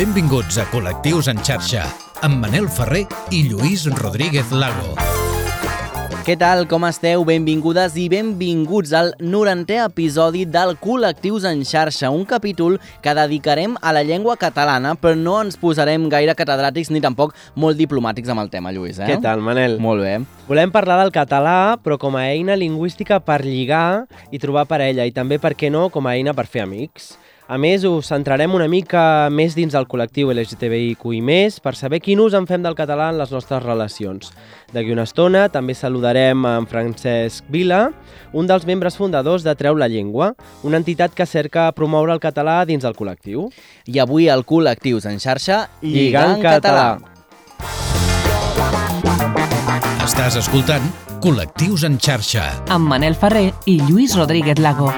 Benvinguts a Col·lectius en xarxa, amb Manel Ferrer i Lluís Rodríguez Lago. Què tal, com esteu? Benvingudes i benvinguts al 90è episodi del Col·lectius en xarxa, un capítol que dedicarem a la llengua catalana, però no ens posarem gaire catedràtics ni tampoc molt diplomàtics amb el tema, Lluís. Eh? Què tal, Manel? Molt bé. Volem parlar del català, però com a eina lingüística per lligar i trobar parella, i també, per què no, com a eina per fer amics. A més, us centrarem una mica més dins del col·lectiu LGTBIQI+, per saber quin ús en fem del català en les nostres relacions. D'aquí una estona també saludarem en Francesc Vila, un dels membres fundadors de Treu la Llengua, una entitat que cerca promoure el català dins del col·lectiu. I avui al Col·lectius en xarxa, Lligant Lligant català. Estàs escoltant Col·lectius en xarxa. amb Manel Ferrer i Lluís Rodríguez Lago.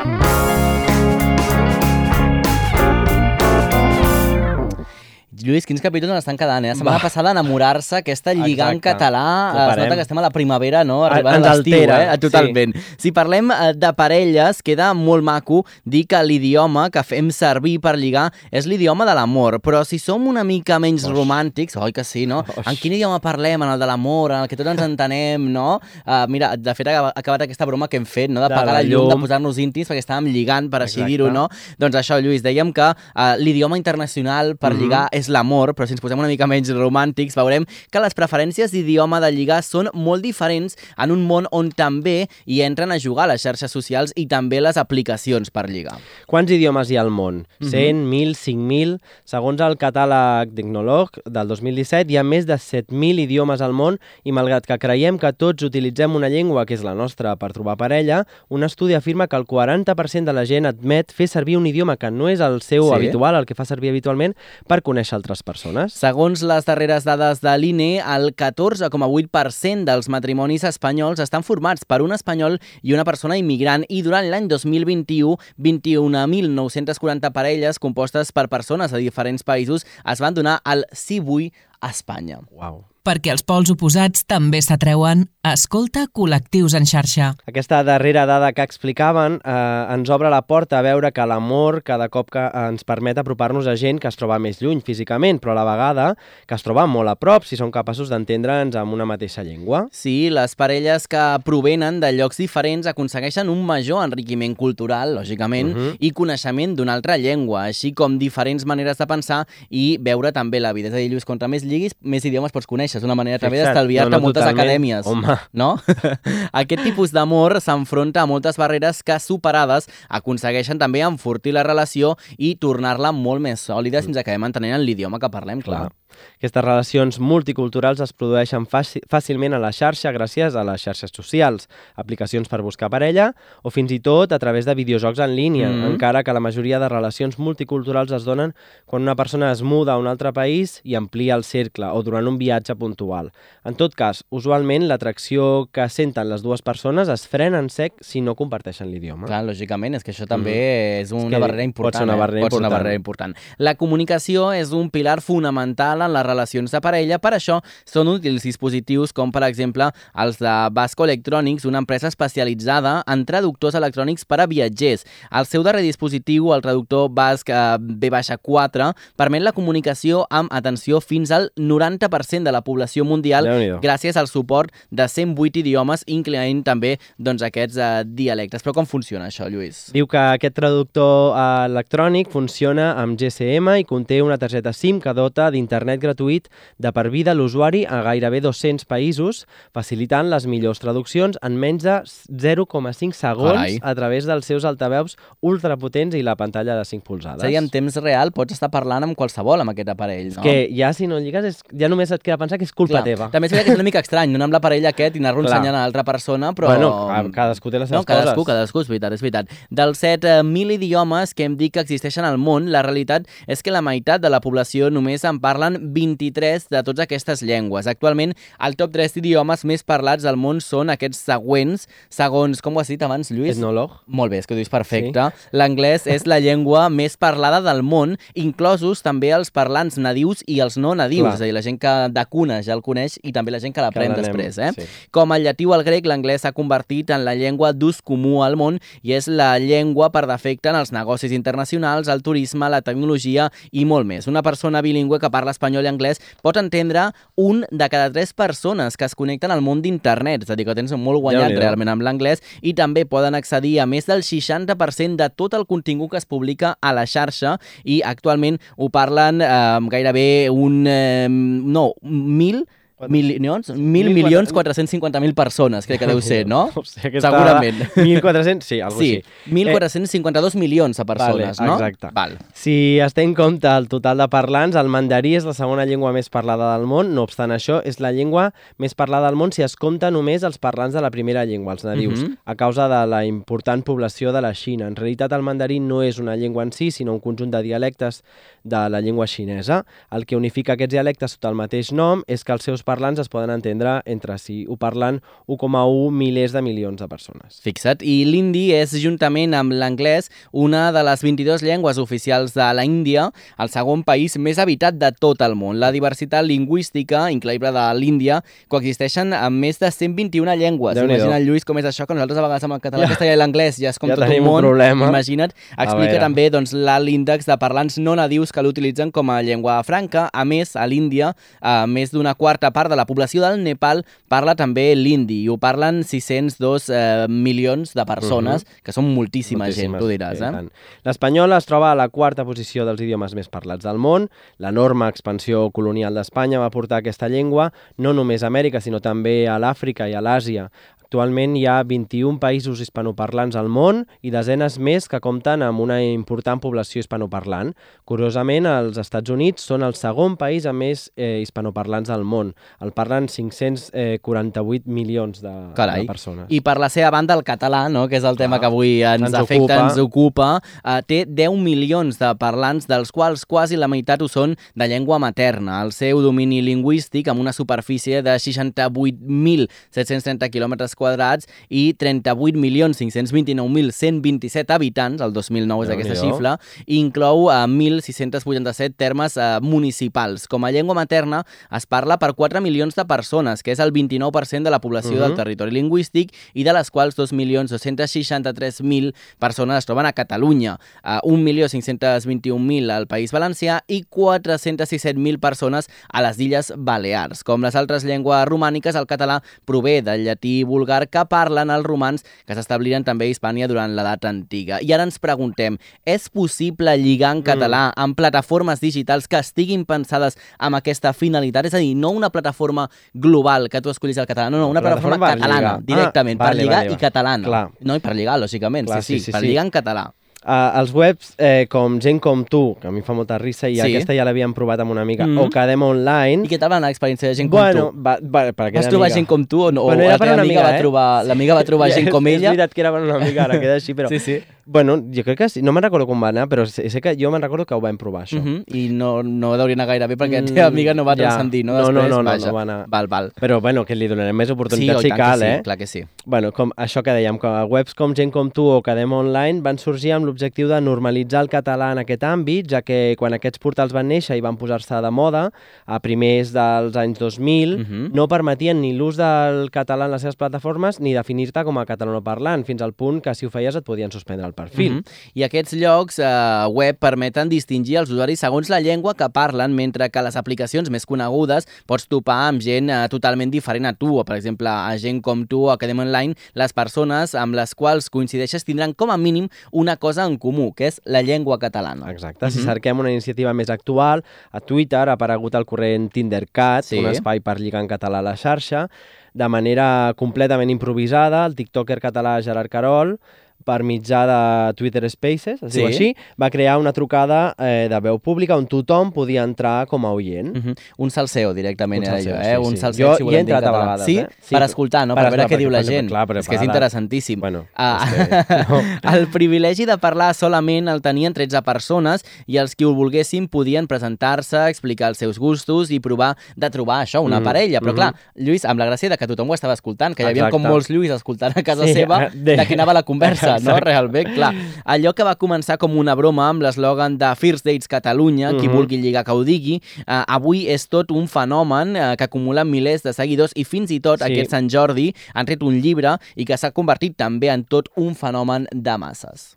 Lluís, quins capítols estan quedant, eh? La setmana Va. passada enamorar-se, aquesta lligant Exacte. català, Ho es parem. nota que estem a la primavera, no? Arribant ens a l'estiu, altera, eh? Totalment. Si parlem eh, de parelles, queda molt maco dir que l'idioma que fem servir per lligar és l'idioma de l'amor, però si som una mica menys Oix. romàntics, oi que sí, no? Oix. En quin idioma parlem? En el de l'amor, en el que tots ens entenem, no? Uh, mira, de fet ha acabat aquesta broma que hem fet, no? De, De pagar la llum, de posar-nos íntims perquè estàvem lligant, per així Exacte. dir-ho, no? Doncs això, Lluís, dèiem que uh, l'idioma internacional per Mhm. lligar és l'amor, però si ens posem una mica menys romàntics veurem que les preferències d'idioma de lligar són molt diferents en un món on també hi entren a jugar les xarxes socials i també les aplicacions per lligar. Quants idiomes hi ha al món? Mhm. 100, 1.000, 5.000? Segons el catàleg d'Ignolog del 2017, hi ha més de 7.000 idiomes al món i malgrat que creiem que tots utilitzem una llengua que és la nostra per trobar parella, un estudi afirma que el 40% de la gent admet fer servir un idioma que no és el seu Sí. habitual, el que fa servir habitualment, per conèixer altres persones. Segons les darreres dades de l'INE, el 14,8% dels matrimonis espanyols estan formats per un espanyol i una persona immigrant i durant l'any 2021, 21.940 parelles compostes per persones de diferents països es van donar sí vull a Espanya. Uau. Perquè els pols oposats també s'atreuen, escolta Col·lectius en xarxa. Aquesta darrera dada que explicaven eh, ens obre la porta a veure que l'amor cada cop que ens permet apropar-nos a gent que es troba més lluny físicament, però a la vegada que es troba molt a prop si són capaços d'entendre'ns amb una mateixa llengua. Sí, les parelles que provenen de llocs diferents aconsegueixen un major enriquiment cultural, lògicament, Mhm. i coneixement d'una altra llengua, així com diferents maneres de pensar i veure també la vida. És a dir, Lluís, contra més lliguis, més idiomes pots conèixer. És una manera també d'estalviar-te no, no, moltes totalment. acadèmies. Home. No? Aquest tipus d'amor s'enfronta a moltes barreres que, superades, aconsegueixen també enfortir la relació i tornar-la molt més sòlida fins a acabem entenent en l'idioma que parlem, clar. Clar. Aquestes relacions multiculturals es produeixen fàcil, fàcilment a la xarxa gràcies a les xarxes socials, aplicacions per buscar parella o fins i tot a través de videojocs en línia, Mhm. encara que la majoria de relacions multiculturals es donen quan una persona es muda a un altre país i amplia el cercle o durant un viatge puntual. En tot cas, usualment l'atracció que senten les dues persones es frena en sec si no comparteixen l'idioma. Clar, lògicament, és que això també és una que barrera pot important. ser una eh? barrera pot ser una important. barrera important. La comunicació és un pilar fonamental en les relacions de parella, per això són útils dispositius com, per exemple, els de Basco Electronics, una empresa especialitzada en traductors electrònics per a viatgers. El seu darrer dispositiu, el traductor Basc eh, B-4, permet la comunicació amb atenció fins al 90% de la població mundial gràcies al suport de 108 idiomes, incloent també doncs, aquests eh, dialectes. Però com funciona això, Lluís? Diu que aquest traductor eh, electrònic funciona amb GSM i conté una targeta SIM que dota d'internet gratuït de per vida a l'usuari a gairebé 200 països, facilitant les millors traduccions en menys de 0,5 segons Carai. a través dels seus altaveus ultrapotents i la pantalla de 5 polzades. És a dir, en temps real pots estar parlant amb qualsevol amb aquest aparell, no? Que ja si no lligues, és, ja només et queda pensar que és culpa Clar. teva. També és veritat que és una mica estrany, no amb l'aparell aquest i anar-lo ensenyant a l'altra persona, però... Bueno, cadascú té les no, seves cadascú, coses. cadascú, és veritat, és veritat. Dels 7.000 idiomes que hem dit que existeixen al món, la realitat és que la meitat de la població només en parlen 23 de totes aquestes llengües. Actualment, el top 3 d'idiomes més parlats del món són aquests següents, segons, com ho has dit abans, Lluís? Etnòleg. Molt bé, és que ho dius perfecte. Sí. L'anglès és la llengua més parlada del món, inclosos també els parlants nadius i els no nadius, Clar. és a dir, la gent que de cuna ja el coneix i també la gent que l'aprèn després. Eh? sí. Com el llatí o el grec, l'anglès s'ha convertit en la llengua d'ús comú al món i és la llengua per defecte en els negocis internacionals, el turisme, la tecnologia i molt més. Una persona bilingüe que parla espanyol i anglès pot entendre un de cada tres persones que es connecten al món d'internet, és a dir, que tens molt guanyat Déu-n'hi-do. realment amb l'anglès i també poden accedir a més del 60% de tot el contingut que es publica a la xarxa i actualment ho parlen eh, gairebé un... Eh, no, mil milions, mil Mil milions quatre- 450.000 persones, crec que deu ser, no? O sigui, aquesta... Segurament. 1.400, sí, algo Sí, així. 1.452 milions de persones, vale, no? exacte. Val. Si es té en compte el total de parlants, el mandarí és la segona llengua més parlada del món. No obstant això, és la llengua més parlada del món si es compta només els parlants de la primera llengua, els nadius, Mhm. a causa de la important població de la Xina. En realitat, el mandarí no és una llengua en si, sinó un conjunt de dialectes de la llengua xinesa. El que unifica aquests dialectes sota el mateix nom és que els seus parlants es poden entendre entre si. Ho parlen 1,1 milers de milions de persones. Fixa't. I l'hindi és, juntament amb l'anglès, una de les 22 llengües oficials de la Índia, el segon país més habitat de tot el món. La diversitat lingüística increïble de l'Índia coexisteixen amb més de 121 llengües. Imagina't, Lluís, com és això, que nosaltres a vegades amb el català, ja. castellà i l'anglès ja és com Ja tot un món. problema. Imagina't. Explica també doncs, l'alt índex de parlants no nadius que l'utilitzen com a llengua franca. A més, a l'Índia, eh, més d'una quarta part de la població del Nepal parla també l'indi i ho parlen 602 eh, milions de persones, que són moltíssima gent, tu diràs. Eh? L'espanyol es troba a la quarta posició dels idiomes més parlats del món. L'enorme expansió colonial d'Espanya va portar aquesta llengua no només a Amèrica, sinó també a l'Àfrica i a l'Àsia. Actualment hi ha 21 països hispanoparlants al món i desenes més que compten amb una important població hispanoparlant. Curiosament, els Estats Units són el segon país amb més eh, hispanoparlants del món. El parlen 548 milions de, Carai. de persones. I per la seva banda, el català, no? que és el tema Clar. que avui ens, Ens afecta, ocupa. ens ocupa, eh, té 10 milions de parlants, dels quals quasi la meitat ho són de llengua materna. El seu domini lingüístic, amb una superfície de 68.730 quilòmetres quadrats i 38.529.127 habitants, el 2009 és aquesta Déu-n'hi-do. xifra, inclou eh, 1.687 termes eh, municipals. Com a llengua materna es parla per 4 milions de persones, que és el 29% de la població del Mhm. territori lingüístic i de les quals 2.263.000 persones es troben a Catalunya, eh, 1.521.000 al País Valencià i 417.000 persones a les Illes Balears. Com les altres llengües romàniques, el català prové del llatí vulgar que parlen els romans que s'establiren també a Hispània durant l'edat antiga. I ara ens preguntem, és possible lligar en català amb plataformes digitals que estiguin pensades amb aquesta finalitat? És a dir, no una plataforma global que tu escollis el català, no, no, una plataforma, Plataforma per catalana, lligar. directament, Ah, per vale, lligar vale, i vale. catalana. Clar. No, i per lligar, lògicament, Clar, sí, sí, sí, sí, per sí. lligar en català. Uh, els webs eh, com Gent com tu, que a mi fa molta risa, i Sí. aquesta ja l'havíem provat amb una amiga, Mhm. o Academ Online... I què tal va anar l'experiència de gent com bueno, tu? va, va, per Vas trobar amiga. gent com tu o no? Bueno, o era per una amiga amiga, va eh? trobar, l'amiga va trobar gent és, com És ella? veritat que era per una amiga, ara queda així, però... Sí, sí. Bueno, jo crec que sí. No me'n recordo com va anar, però sé, sé que jo me'n recordo que ho vam provar, això. Uh -huh. I no, no deuria anar gaire bé perquè la Mm, teva amiga no va ja. transcendir, no? No, no, Després, no, no, vaja. no va anar. Val, val. Però, bueno, que li donarem més Sí, oportunitats oi, si cal, sí, eh? clar que sí. Bueno, com això que dèiem, que webs com Gent com tu o Academ Online van sorgir amb l'objectiu de normalitzar el català en aquest àmbit, ja que quan aquests portals van néixer i van posar-se de moda, a primers dels anys 2000, Mhm. no permetien ni l'ús del català en les seves plataformes ni definir-te com a catalanoparlant, fins al punt que si ho feies et podien suspendre el perfil. Mhm. I aquests llocs eh, web permeten distingir els usuaris segons la llengua que parlen, mentre que les aplicacions més conegudes pots topar amb gent eh, totalment diferent a tu, o per exemple, a gent com tu o Academy Online, les persones amb les quals coincideixes tindran com a mínim una cosa en comú, que és la llengua catalana. Exacte. Si Mhm. cerquem una iniciativa més actual, a Twitter ha aparegut el corrent Tindercat, Sí. un espai per lligar en català a la xarxa, de manera completament improvisada. El tiktoker català Gerard Carol per mitjà de Twitter Spaces, es Sí. diu així, va crear una trucada eh, de veu pública on tothom podia entrar com a oient. Uh -huh. Un salseo directament Un era salseo, allò, sí, eh? Un sí. salseo, Jo si hi he entrat a vegades, sí? eh? Sí, Per escoltar, no? per Per, veure què diu la gent. clar, és que és interessantíssim. Bueno, Ah, és que- no. el privilegi de parlar solament el tenien 13 persones i els qui ho volguessin podien presentar-se, explicar els seus gustos i provar de trobar això, una Mhm, parella. Però mhm. clar, Lluís, amb la gràcia de que tothom ho estava escoltant, que hi havia com molts Lluís escoltant a casa Sí, seva de- de què anava la conversa, no? Exacte. Realment, clar. Allò que va començar com una broma amb l'eslògan de First Dates Catalunya, qui Mhm. vulgui lligar que ho digui, eh, avui és tot un fenomen eh, que acumula milers de seguidors i fins i tot Sí. aquest Sant Jordi han tret un llibre i que s'ha convertit també en tot un fenomen de masses.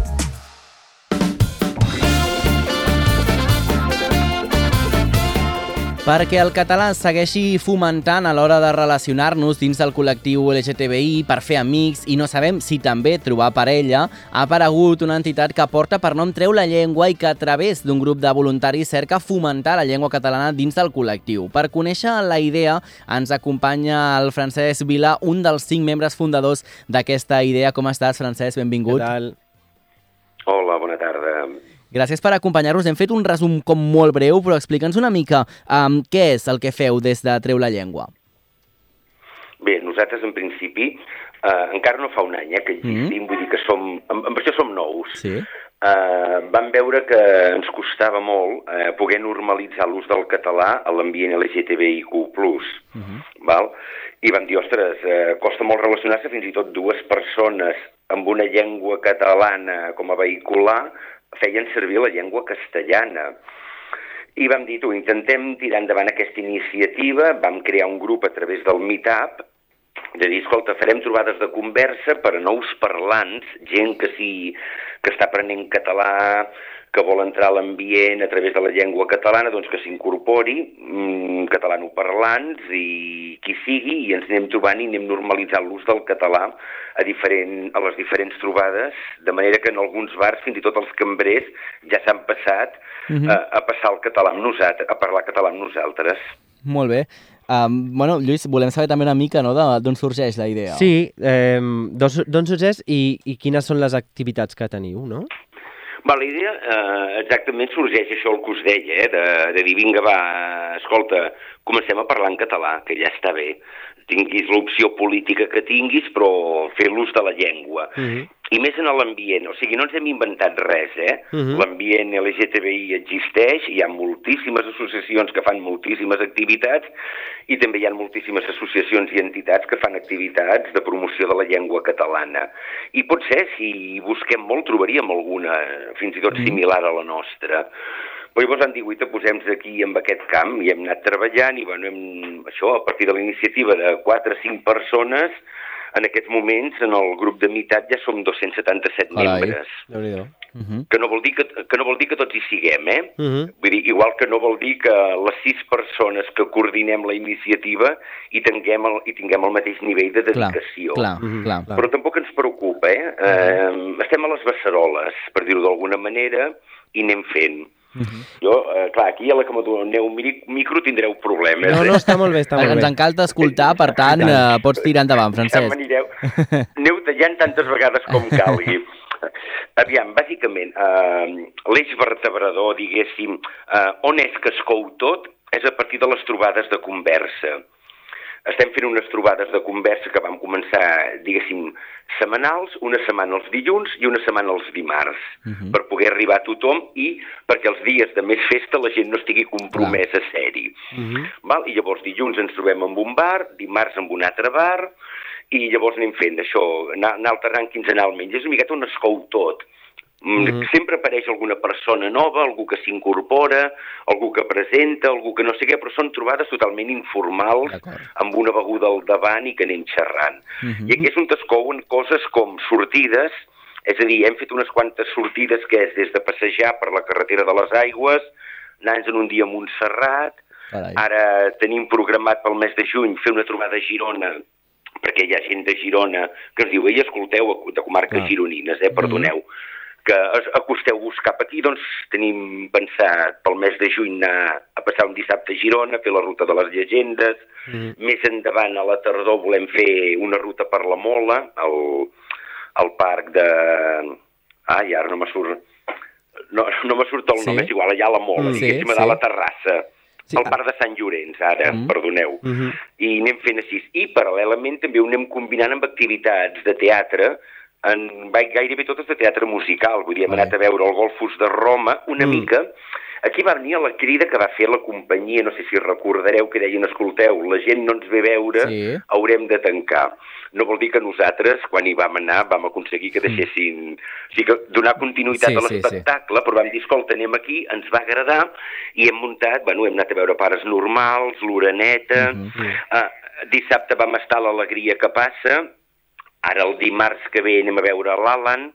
Perquè el català segueixi fomentant a l'hora de relacionar-nos dins del col·lectiu LGTBI per fer amics i no sabem si també trobar parella, ha aparegut una entitat que porta per nom Treu la Llengua i que a través d'un grup de voluntaris cerca fomentar la llengua catalana dins del col·lectiu. Per conèixer la idea ens acompanya el Francesc Vila, un dels cinc membres fundadors d'aquesta idea. Com estàs, Francesc? Benvingut. Què tal? Hola, bona tarda. Gràcies per acompanyar-nos. Hem fet un resum com molt breu, però explica'ns una mica um, què és el que feu des de Treu la Llengua. Bé, nosaltres en principi, eh, encara no fa un any eh, que existim, vull dir que som, amb, amb això som nous. Sí. Eh, vam veure que ens costava molt eh, poder normalitzar l'ús del català a l'ambient LGTBIQ+. Uh -huh. val? I vam dir, ostres, eh, costa molt relacionar-se fins i tot dues persones amb una llengua catalana com a vehicular feien servir la llengua castellana. I vam dir, tu, intentem tirar endavant aquesta iniciativa, vam crear un grup a través del Meetup, de dir, escolta, farem trobades de conversa per a nous parlants, gent que, sí, que està aprenent català, que vol entrar a l'ambient a través de la llengua catalana, doncs que s'incorpori, mm, catalanoparlants i qui sigui, i ens anem trobant i anem normalitzant l'ús del català a, diferent, a les diferents trobades, de manera que en alguns bars, fins i tot els cambrers, ja s'han passat uh -huh. a, a passar el català amb nosaltres, a parlar català amb nosaltres. Molt bé. Um, bueno, Lluís, volem saber també una mica no, d'on sorgeix la idea. Sí, eh, d'on sorgeix i, i quines són les activitats que teniu, no? Va, la idea eh, exactament sorgeix això el que us deia, eh, de, de dir, vinga, va, escolta, comencem a parlar en català, que ja està bé. Tinguis l'opció política que tinguis, però fer l'ús de la llengua. Uh -huh. I més en l'ambient, o sigui, no ens hem inventat res, eh? Uh -huh. L'ambient LGTBI existeix, hi ha moltíssimes associacions que fan moltíssimes activitats i també hi ha moltíssimes associacions i entitats que fan activitats de promoció de la llengua catalana. I potser, si busquem molt, trobaríem alguna, fins i tot similar a la nostra. Però llavors dir, guaita, posem-nos aquí en aquest camp i hem anat treballant i bueno, hem, això, a partir de la iniciativa de 4 o 5 persones, en aquests moments, en el grup de meitat ja som 277 Carai. membres. Uh -huh. Que no, vol dir que, que no vol dir que tots hi siguem, eh? Uh -huh. Vull dir, igual que no vol dir que les sis persones que coordinem la iniciativa hi tinguem el, hi tinguem el mateix nivell de Clar, dedicació. clar, Mhm, clar. clar. Però tampoc ens preocupa, eh? eh estem a les beceroles, per dir-ho d'alguna manera, i anem fent. Jo, eh, clar, aquí a la que me doneu un mini- micro tindreu problemes. No, eh? no, està molt bé, està molt Ens bé. encanta escoltar, per tant, eh, pots tirar endavant, Ja Francesc. m'anireu. Aneu tallant tantes vegades com calgui. Aviam, bàsicament, eh, l'eix vertebrador, diguéssim, eh, on és que es cou tot, és a partir de les trobades de conversa. Estem fent unes trobades de conversa que vam començar, diguéssim, setmanals, una setmana els dilluns i una setmana els dimarts, per poder arribar a tothom i perquè els dies de més festa la gent no estigui compromesa a ser-hi. Val? I llavors dilluns ens trobem en un bar, dimarts en un altre bar, i llavors anem fent això, anar, anar alternant quinzenalment. I és una miqueta on es cou tot. Mm Sempre apareix alguna persona nova, algú que s'incorpora, algú que presenta, algú que no sé què, però són trobades totalment informals, amb una beguda al davant i que anem xerrant. Mhm. I aquí és on es couen coses com sortides, és a dir, hem fet unes quantes sortides que és des de passejar per la carretera de les aigües, anar en un dia a Montserrat, Carai. ara tenim programat pel mes de juny fer una trobada a Girona perquè hi ha gent de Girona que ens diu, ei, escolteu, de comarques Clar. gironines, eh, perdoneu, que acosteu-vos cap aquí, doncs tenim pensat pel mes de juny anar a passar un dissabte a Girona, fer la ruta de les llegendes, Mm. més endavant a la tardor volem fer una ruta per la Mola, al, al parc de... Ai, ara no me surt... No, no me surt el Sí. nom, és igual, allà a la Mola, Mm. mm, Sí, diguéssim, a sí. dalt la terrassa. Sí, al ah. parc de Sant Llorenç, ara, Mm. perdoneu. Mhm. I anem fent així. I, paral·lelament, també ho anem combinant amb activitats de teatre, en gairebé totes de teatre musical. Vull dir, hem anat a veure el Golfus de Roma, una Mm. mica... Aquí va venir la crida que va fer la companyia, no sé si recordareu, que deien, escolteu, la gent no ens ve a veure, Sí. haurem de tancar. No vol dir que nosaltres, quan hi vam anar, vam aconseguir que deixessin... O sigui, que donar continuïtat Sí, a sí, sí. l'espectacle, però vam dir, escolta, anem aquí, ens va agradar, i hem muntat, bueno, hem anat a veure Pares Normals, l'Oreneta, Mhm. uh, dissabte vam estar a l'Alegria que passa, ara el dimarts que ve anem a veure l'Alan,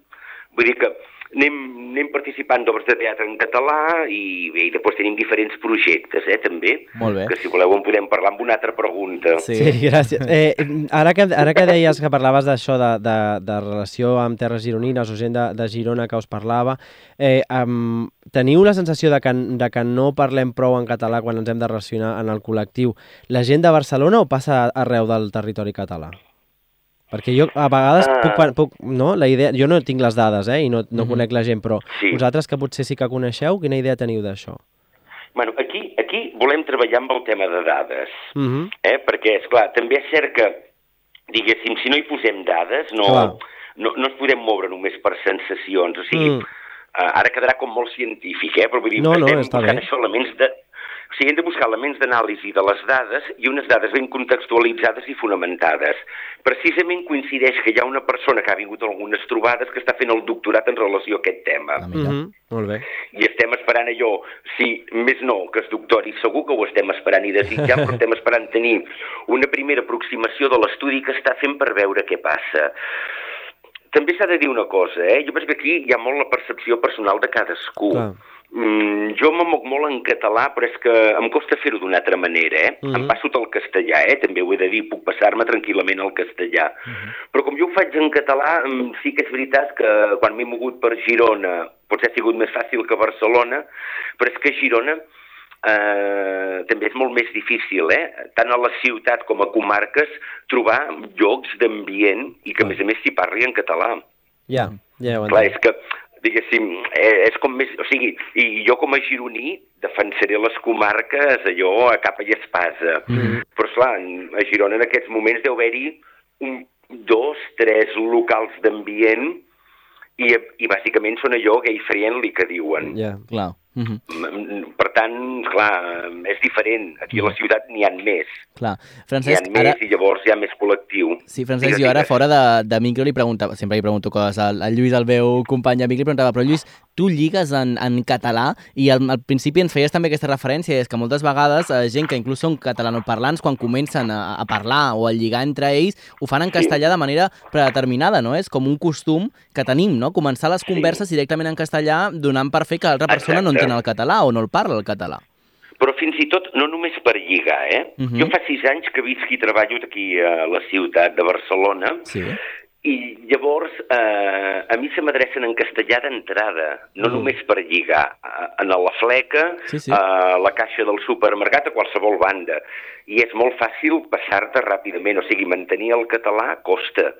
vull dir que anem, anem participant d'obres de teatre en català i bé, i després tenim diferents projectes, eh, també, Molt bé. que si voleu en podem parlar amb una altra pregunta. Sí. Sí, gràcies. Eh, ara, que, ara que deies que parlaves d'això, de, de, de relació amb terres gironines o gent de, de Girona que us parlava, eh, um, teniu la sensació de que, de que no parlem prou en català quan ens hem de relacionar en el col·lectiu la gent de Barcelona o passa arreu del territori català? Perquè jo a vegades Ah. puc, puc, no, la idea, jo no tinc les dades eh, i no, no Mhm. conec la gent, però Sí. vosaltres que potser sí que coneixeu, quina idea teniu d'això? Bueno, aquí, aquí volem treballar amb el tema de dades, Uh -huh. eh? perquè, és clar també és cert que, diguéssim, si no hi posem dades, no, Clar. no, no ens podem moure només per sensacions, o sigui, Mm. mm. ara quedarà com molt científic, eh? però vull dir, No, no, estem buscant bé. això, elements de... O sigui, hem de buscar elements d'anàlisi de les dades i unes dades ben contextualitzades i fonamentades. Precisament coincideix que hi ha una persona que ha vingut a algunes trobades que està fent el doctorat en relació a aquest tema. Ah, mira. -huh. Molt bé. I estem esperant allò, si més no, que es doctori, segur que ho estem esperant i desitjant, però estem esperant tenir una primera aproximació de l'estudi que està fent per veure què passa. També s'ha de dir una cosa, eh? Jo penso que aquí hi ha molt la percepció personal de cadascú. Clar. Mm, jo me moc molt en català, però és que em costa fer-ho d'una altra manera, eh? Mhm. Em passo tot el castellà, eh? També ho he de dir, puc passar-me tranquil·lament al castellà. Però com jo ho faig en català, mm, sí que és veritat que quan m'he mogut per Girona potser ha sigut més fàcil que Barcelona, però és que Girona eh, també és molt més difícil, eh? tant a la ciutat com a comarques, trobar llocs d'ambient i que, a més a més, s'hi parli en català. Ja, ja ho Clar, entenc. és que, diguéssim, eh, és com més... O sigui, i jo com a gironí defensaré les comarques allò a capa i espasa. Mhm. Però, esclar, a Girona en aquests moments deu haver-hi un, dos, tres locals d'ambient i, i bàsicament són allò gay-friendly que diuen. Ja. Clar. Mhm. Mm, Per tant, clar, és diferent. Aquí a la ciutat n'hi ha més. Clar. N'hi ha Francesc, més ara... i llavors hi ha més col·lectiu. Sí, Francesc, Digues, jo ara fora de, de micro li preguntava, sempre li pregunto coses al, al Lluís, el meu company amic, li preguntava, però Lluís, tu lligues en, en català i al, al principi ens feies també aquesta referència, és que moltes vegades eh, gent que inclús són catalanoparlants, quan comencen a, a parlar o a lligar entre ells, ho fan en castellà de manera predeterminada, no? És com un costum que tenim, no? Començar les converses directament en castellà donant per fer que l'altra persona no Exacte. Entén el català o no el parla el català. Però fins i tot no només per lligar, eh? Mhm. Jo fa sis anys que visc i treballo aquí a la ciutat de Barcelona Sí. i llavors eh, a mi se m'adrecen en castellà d'entrada, no Mm. només per lligar, a- en la fleca, Sí, sí. a la caixa del supermercat, a qualsevol banda. I és molt fàcil passar-te ràpidament, o sigui, mantenir el català costa.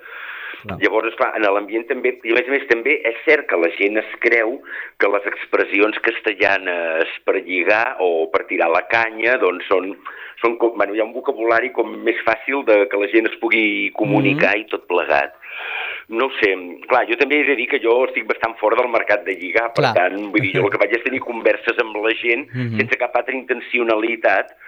Clar. Llavors, esclar, en l'ambient també, i a més a més també és cert que la gent es creu que les expressions castellanes per lligar o per tirar la canya, doncs són, són com, bueno, hi ha un vocabulari com més fàcil de que la gent es pugui comunicar Mhm. i tot plegat. No ho sé, clar, jo també he de dir que jo estic bastant fora del mercat de lligar, per Clar. tant, vull dir, jo el que vaig és tenir converses amb la gent Mhm. sense cap altra intencionalitat, Mm,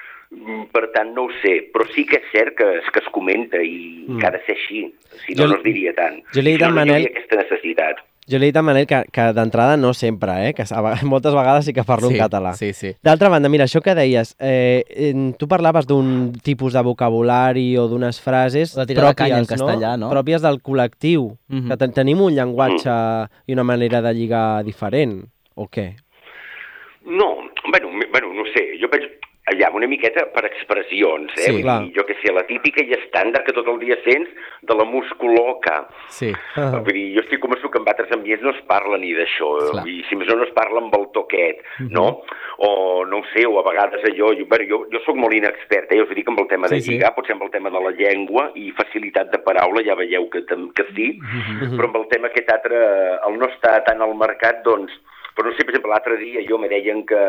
per tant, no ho sé, però sí que és cert que, es- que es comenta i Mm. que ha de ser així, si Jo no, li- no es diria tant. jo li he dit Si a no, no Manel- aquesta necessitat. Jo li he dit a Manel que, que d'entrada no sempre, eh? que moltes vegades sí que parlo sí, en català. Sí, sí. D'altra banda, mira, això que deies, eh, tu parlaves d'un tipus de vocabulari o d'unes frases O pròpies, canya en castellà, no? pròpies del col·lectiu, Mhm. que ten tenim un llenguatge i una manera de lligar diferent, o què? No, bueno, bueno, no sé, jo penso... allà una miqueta per expressions, eh? Sí, clar. dir, jo que sé, la típica i estàndard que tot el dia sents de la musculoca. Sí. Ah. Vull dir, jo estic convençut que en altres ambients no es parla ni d'això, Clar. i si més no no es parla amb el toquet, no? O no ho sé, o a vegades allò... Jo, bueno, jo, jo sóc molt inexpert, eh? ja us dic amb el tema de Sí, sí. lligar, potser amb el tema de la llengua i facilitat de paraula, ja veieu que, que sí, però amb el tema aquest altre, el no està tan al mercat, doncs... Però no sé, per exemple, l'altre dia jo me deien que,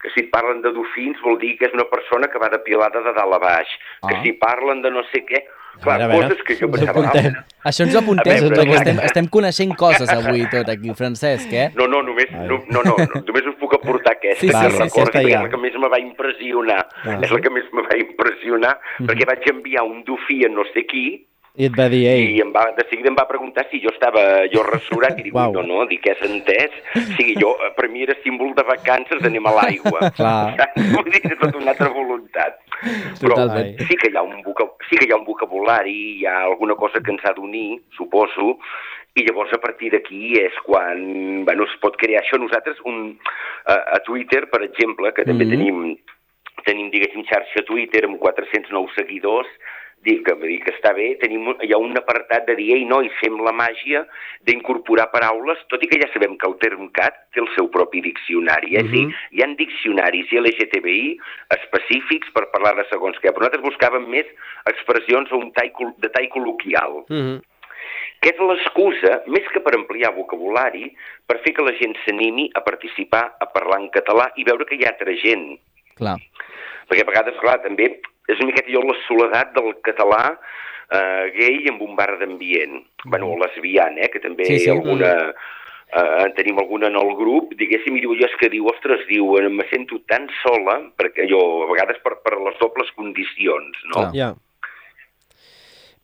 que si parlen de dofins vol dir que és una persona que va depilada de dalt a baix, que Ah. si parlen de no sé què... Clar, veure, a veure, coses que jo pensava... apuntem. "Ah, Això ens ho apuntem, veure, exacte. estem, estem coneixent coses avui tot aquí, Francesc, eh? No, no, només, no, no, no, no, només us puc aportar aquesta, Sí, que sí, sí, recordo aquesta que ja. és la que més me va impressionar. Ah. És la que més me va impressionar, Mhm. perquè vaig enviar un dofí a no sé qui, I et va dir, ei, i em va, de seguida em va preguntar si jo estava jo rasurat, i dic, Uau. no, no, dic, és entès? O sigui, jo, per mi era símbol de vacances d'anem a l'aigua. Clar. Vull dir, és tota una altra voluntat. Però Totalment. sí que, hi ha un voca... sí que hi ha un vocabulari, hi ha alguna cosa que ens ha d'unir, suposo, i llavors a partir d'aquí és quan bueno, es pot crear això. Nosaltres un, a, a Twitter, per exemple, que també Mhm. tenim, tenim, diguéssim, xarxa Twitter amb 409 seguidors, dic que, dir que està bé, tenim, hi ha un apartat de dir, ei, nois, fem la màgia d'incorporar paraules, tot i que ja sabem que el Termcat té el seu propi diccionari. Eh? Mm hi ha diccionaris LGTBI específics per parlar de segons què, però nosaltres buscàvem més expressions un tall, de tall col·loquial mhm, que és l'excusa, més que per ampliar vocabulari, per fer que la gent s'animi a participar, a parlar en català i veure que hi ha altra gent. Clar. Perquè a vegades, clar, també és una miqueta jo la soledat del català eh, gay amb un bar d'ambient. Bueno, o lesbian, eh, que també Sí, sí. alguna... Eh, tenim alguna en el grup, diguéssim, i diu, jo és que diu, ostres, diu, eh, me sento tan sola, perquè jo, a vegades per, per les dobles condicions, no? Clar. ja.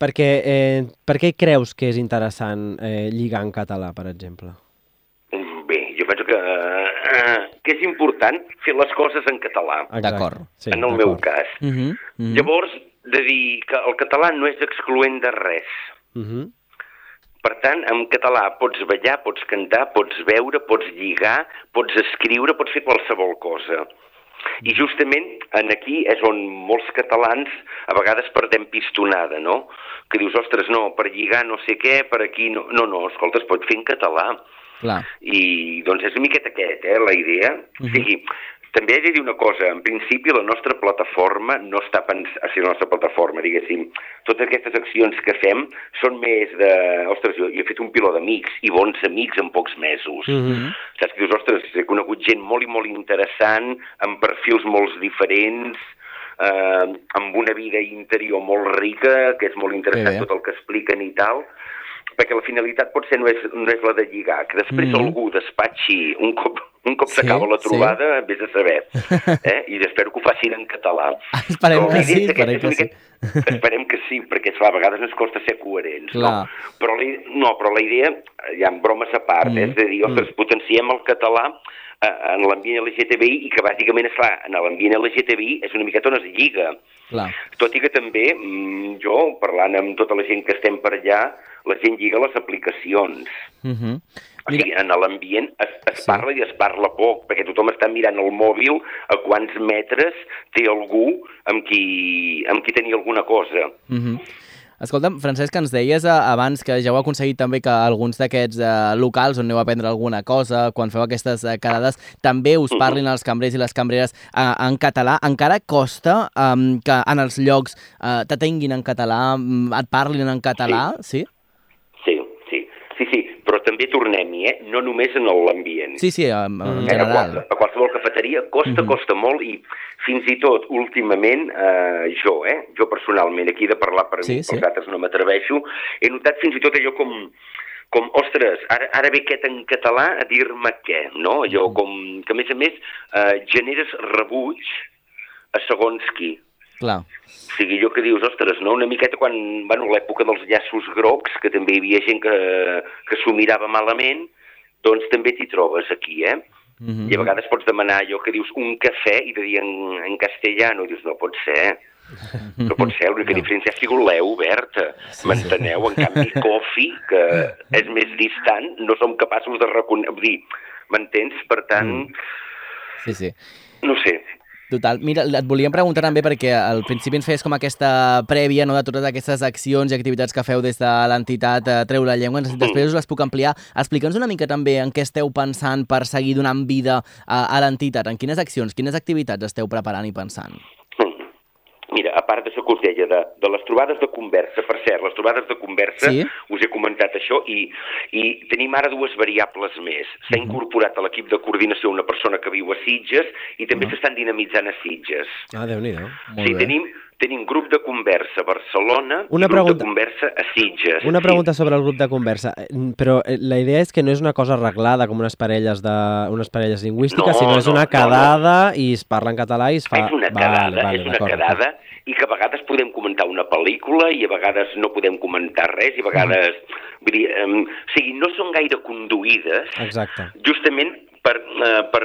Perquè, eh, per què creus que és interessant eh, lligar en català, per exemple? Mm, Bé, jo penso que, eh, que és important fer les coses en català, D'acord. Sí, en el meu cas. Uh -huh. Uh -huh. Llavors, de dir que el català no és excloent de res. Mhm, Per tant, en català pots ballar, pots cantar, pots veure, pots lligar, pots escriure, pots fer qualsevol cosa. I justament en aquí és on molts catalans a vegades perdem pistonada, no? Que dius, ostres, no, per lligar no sé què, per aquí no... No, no, escolta, es pot fer en català. Clar. I doncs és una miqueta aquest, eh, la idea. O sigui, també he de dir una cosa, en principi la nostra plataforma no està pensada, sigui, la nostra plataforma, diguéssim, totes aquestes accions que fem són més de, ostres, jo, jo he fet un piló d'amics i bons amics en pocs mesos. mhm. Saps que dius, ostres, he conegut gent molt i molt interessant, amb perfils molt diferents, eh, amb una vida interior molt rica, que és molt interessant bé. tot el que expliquen i tal, perquè la finalitat potser no és, no és la de lligar, que després Mhm. algú despatxi un cop, un cop Sí, s'acaba la sí. trobada, vés a saber. Eh? I espero que ho facin en català. Esperem Però que la sí, és esperem que una miqueta- Esperem que sí, perquè esclar, a vegades ens costa ser coherents. Clar. No? Però, la, no, però la idea, hi ha bromes a part, Mm. mm. és de dir, ostres, potenciem el català eh, en l'ambient LGTBI i que bàsicament, esclar, en l'ambient LGTBI és una miqueta on es lliga. Clar. Tot i que també, mm, jo, parlant amb tota la gent que estem per allà, la gent lliga les aplicacions. Uh -huh. O sigui, en l'ambient es, es Sí. parla i es parla poc, perquè tothom està mirant el mòbil a quants metres té algú amb qui, amb qui tenir alguna cosa. Uh -huh. Escolta'm, Francesc, ens deies eh, abans que ja heu aconseguit també que alguns d'aquests eh, locals on aneu a prendre alguna cosa, quan feu aquestes eh, quedades, també us parlin els cambrers i les cambreres eh, en català. Encara costa eh, que en els llocs eh, t'atenguin en català, mm, et parlin en català, sí? Sí, sí, sí, sí, però també tornem-hi, eh? no només en l'ambient. Sí, sí, en, en Eh, a, general. qualsevol, a qualsevol cafeteria costa, Mhm. costa molt i fins i tot últimament eh, jo, eh, jo personalment, aquí de parlar per Sí, mi, sí. pels altres no m'atreveixo, he notat fins i tot allò com, com ostres, ara, ara ve aquest en català a dir-me què, no? Allò com que a més a més eh, generes rebuig a segons qui. Clar. O sigui, jo que dius, ostres, no? Una miqueta quan, bueno, l'època dels llaços grocs, que també hi havia gent que, que s'ho mirava malament, doncs també t'hi trobes aquí, eh? Uh -huh. I a vegades pots demanar allò que dius un cafè i de dir en, en castellano, i dius, no pot ser. No pot ser, l'única no. diferència ha sigut l'E oberta, m'enteneu? En canvi, coffee, que és més distant, no som capaços de reconèixer... Vull dir, m'entens? Per tant, Sí, sí. no sé, Total. Mira, et volíem preguntar també perquè al principi ens feies com aquesta prèvia no, de totes aquestes accions i activitats que feu des de l'entitat eh, Treu la Llengua. Després us les puc ampliar. Explica'ns una mica també en què esteu pensant per seguir donant vida a, a l'entitat. En quines accions, quines activitats esteu preparant i pensant? Mira, a part d'això que us deia, de, de les trobades de conversa, per cert, les trobades de conversa, Sí? us he comentat això, i, i tenim ara dues variables més. S'ha incorporat a l'equip de coordinació una persona que viu a Sitges i també s'estan dinamitzant a Sitges. Ah, Déu-n'hi-do. Molt sí, bé. tenim, tenim grup de conversa a Barcelona Una i grup pregunta. de conversa a Sitges. Una pregunta sobre el grup de conversa, Eh, però eh, la idea és que no és una cosa arreglada com unes parelles de unes parelles lingüístiques, No, sinó és no, una no, no. quedada i es parla en català i es fa... És una Vale, quedada, vale, és una quedada i que a vegades podem comentar una pel·lícula i a vegades no podem comentar res i a vegades... Vull dir, um, o sigui, no són gaire conduïdes Exacte. justament per, uh, per,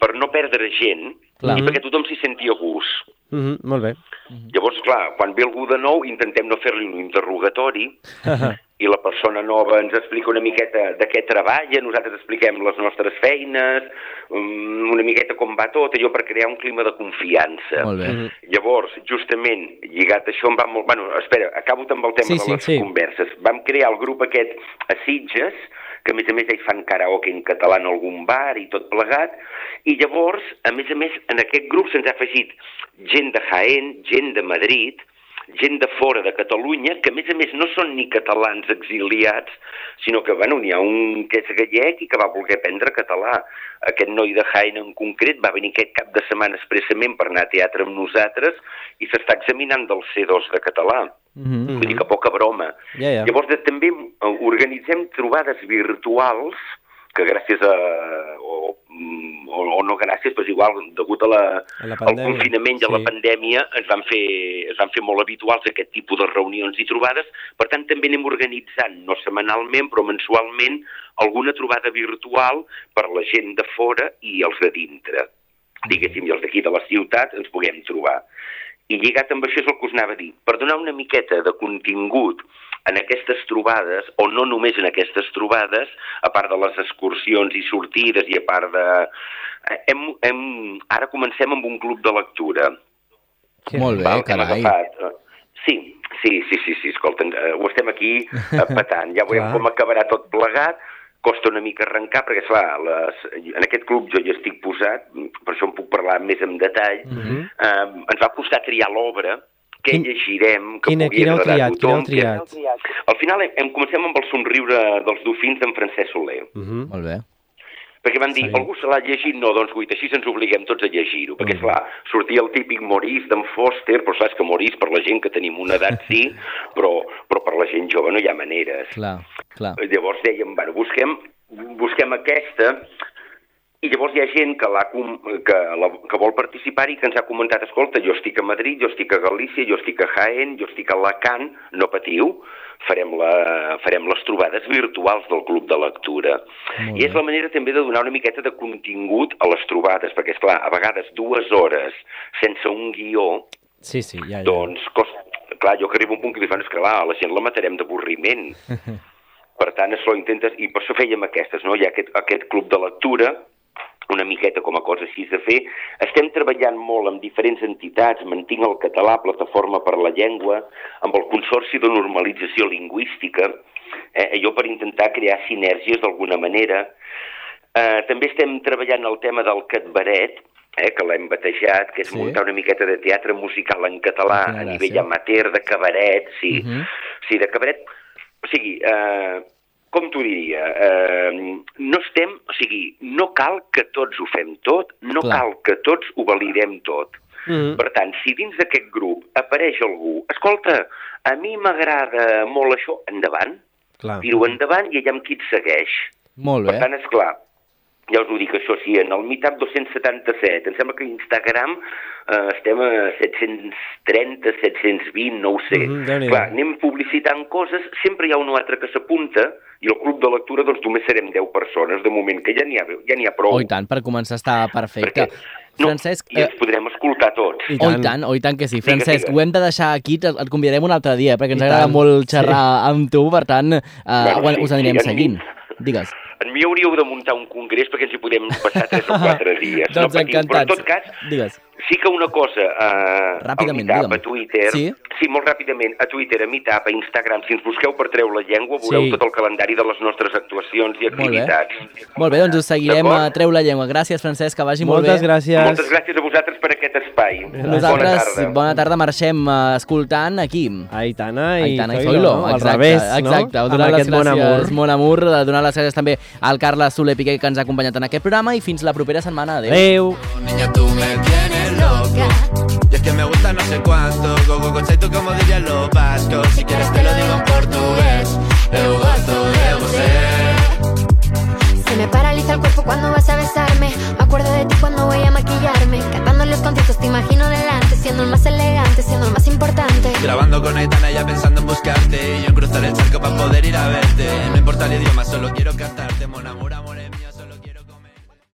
per no perdre gent Clar. i perquè tothom s'hi senti a gust. Mhm, molt bé. Llavors, clar, quan ve algú de nou intentem no fer-li un interrogatori i la persona nova ens explica una miqueta de què treballa, nosaltres expliquem les nostres feines, um, una miqueta com va tot, allò per crear un clima de confiança. Molt bé. Mhm. Llavors, justament, lligat a això, em va molt... Bueno, espera, acabo amb el tema Sí, de sí, les sí. converses. Vam crear el grup aquest a Sitges, que a més a més ells fan karaoke en català en algun bar i tot plegat, i llavors, a més a més, en aquest grup se'ns ha afegit gent de Jaén, gent de Madrid, gent de fora de Catalunya, que a més a més no són ni catalans exiliats, sinó que, bueno, n'hi ha un que és gallec i que va voler aprendre català. Aquest noi de Jaén en concret va venir aquest cap de setmana expressament per anar a teatre amb nosaltres i s'està examinant del C2 de català. Mhm. Vull dir que poca broma. Ja, ja. Llavors de, també eh, organitzem trobades virtuals que gràcies a... o, mm, o, o no gràcies, però igual, degut a la, A la al confinament i a la sí. pandèmia es van, fer, es van fer molt habituals aquest tipus de reunions i trobades, per tant també anem organitzant, no setmanalment, però mensualment, alguna trobada virtual per la gent de fora i els de dintre. Diguéssim, i els d'aquí de la ciutat ens puguem trobar. I lligat amb això és el que us anava a dir. Per donar una miqueta de contingut en aquestes trobades, o no només en aquestes trobades, a part de les excursions i sortides i a part de... eh, Hem, hem... Ara comencem amb un club de lectura. Que- Molt bé, Val, carai. agafat, eh, Sí, sí, sí, sí, sí, escolta, eh, ho estem aquí eh, patant. Ja veurem com acabarà tot plegat. Costa una mica arrencar, perquè, esclar, les, en aquest club jo hi estic posat, per això en puc parlar més en detall. Mhm. eh, ens va costar triar l'obra, què Quin- llegirem, que quina- pugui quina agradar a triat? Quina heu tothom. triat? que- Al final hem, hem comencem amb el somriure dels dofins d'en Francesc Soler. Mhm. Molt bé. Perquè van dir, Sí. algú se l'ha llegit? No, doncs guita, així ens obliguem tots a llegir-ho. Perquè, esclar, sortia el típic Maurice d'en Foster, però saps que Maurice, per la gent que tenim una edat, sí, però, però per la gent jove no hi ha maneres. Clar, clar. Llavors dèiem, bueno, busquem, busquem aquesta, i llavors hi ha gent que, com- que, la, que vol participar i que ens ha comentat, escolta, jo estic a Madrid, jo estic a Galícia, jo estic a Jaén, jo estic a Alacant, no patiu, farem, la, farem les trobades virtuals del Club de Lectura. I és la manera també de donar una miqueta de contingut a les trobades, perquè, és clar a vegades dues hores sense un guió, Sí, sí, ja, ja. doncs, costa, clar, jo que arribo a un punt que dic, bueno, és que clar, la gent la matarem d'avorriment. Per tant, això intentes, i per això fèiem aquestes, no? Hi ha aquest, aquest club de lectura, una miqueta com a cosa així de fer. Estem treballant molt amb diferents entitats, mantinc el català, Plataforma per la Llengua, amb el Consorci de Normalització Lingüística, eh, allò per intentar crear sinergies d'alguna manera. Eh, també estem treballant el tema del catbaret, eh, que l'hem batejat, que és Sí. muntar una miqueta de teatre musical en català Quina a nivell amateur, de cabaret, sí. Mhm. Sí, de cabaret. O sigui, eh, com t'ho diria? Eh, no estem... O sigui, no cal que tots ho fem tot, no Clar. cal que tots ho validem tot. Mhm. Per tant, si dins d'aquest grup apareix algú, escolta, a mi m'agrada molt això, endavant, tiro endavant i allà amb qui et segueix. Molt Per bé. tant, és clar, ja us ho dic, això sí, en el Meetup 277, em sembla que Instagram eh, estem a 730, 720, no ho sé. Mhm, Déu-n'hi-do. clar, anem publicitant coses, sempre hi ha un o altre que s'apunta, i el club de lectura doncs només serem 10 persones, de moment, que ja n'hi ha, ja n'hi ha prou. Oh, i tant, per començar està perfecte. Perquè, no, Francesc, I eh, ens podrem escoltar tots. I Oh, i tant. tant, oh, i tant que sí. Francesc, digues. ho hem de deixar aquí, et et convidarem un altre dia, perquè ens I agrada tant, molt xerrar amb tu, per tant, eh, Bueno, sí, us anirem sí, en mi- seguint. Digues. En mi hauríeu de muntar un congrés perquè ens hi podem passar 3 o 4 dies. Doncs no patiu, Però en encantats. tot cas, Digues. Sí que una cosa, eh, Ràpidament, al Meetup, a Twitter, Sí? sí, molt ràpidament, a Twitter, a Meetup, a Instagram, si ens busqueu per Treu la Llengua, veureu Sí. tot el calendari de les nostres actuacions i Molt bé. activitats. Molt bé, doncs us seguirem a Treu la Llengua. Gràcies, Francesc, que vagi molt Moltes bé. gràcies. Moltes gràcies a vosaltres per aquest espai. Nosaltres, Bona tarda. bona tarda marxem eh, escoltant aquí. Aitana i, Aitana i Zoilo, Zoilo, no? al exacte, revés, exacte. no? Donar Amb les aquest bon gràcies, amor. Mon amor, donar les gràcies també al Carles Soler Piqué que ens ha acompanyat en aquest programa i fins la propera setmana. Adéu. Adéu. Niña, tú me tienes loco. Y es que me gusta no sé cuánto. Go, go, go, tú como dirían los vascos. Si quieres te lo digo en portugués. Eu gosto de você. Se me paraliza el cuerpo cuando vas a besarme. Me acuerdo de ti cuando voy a maquillarme. Cantando los conciertos te imagino delante. Siendo el más elegante, siendo el más importante. Grabando con Aitana ya pensando en buscarte. Y yo en cruzar el charco para poder ir a verte. No importa el idioma, solo quiero cantarte. Mon amour, amor.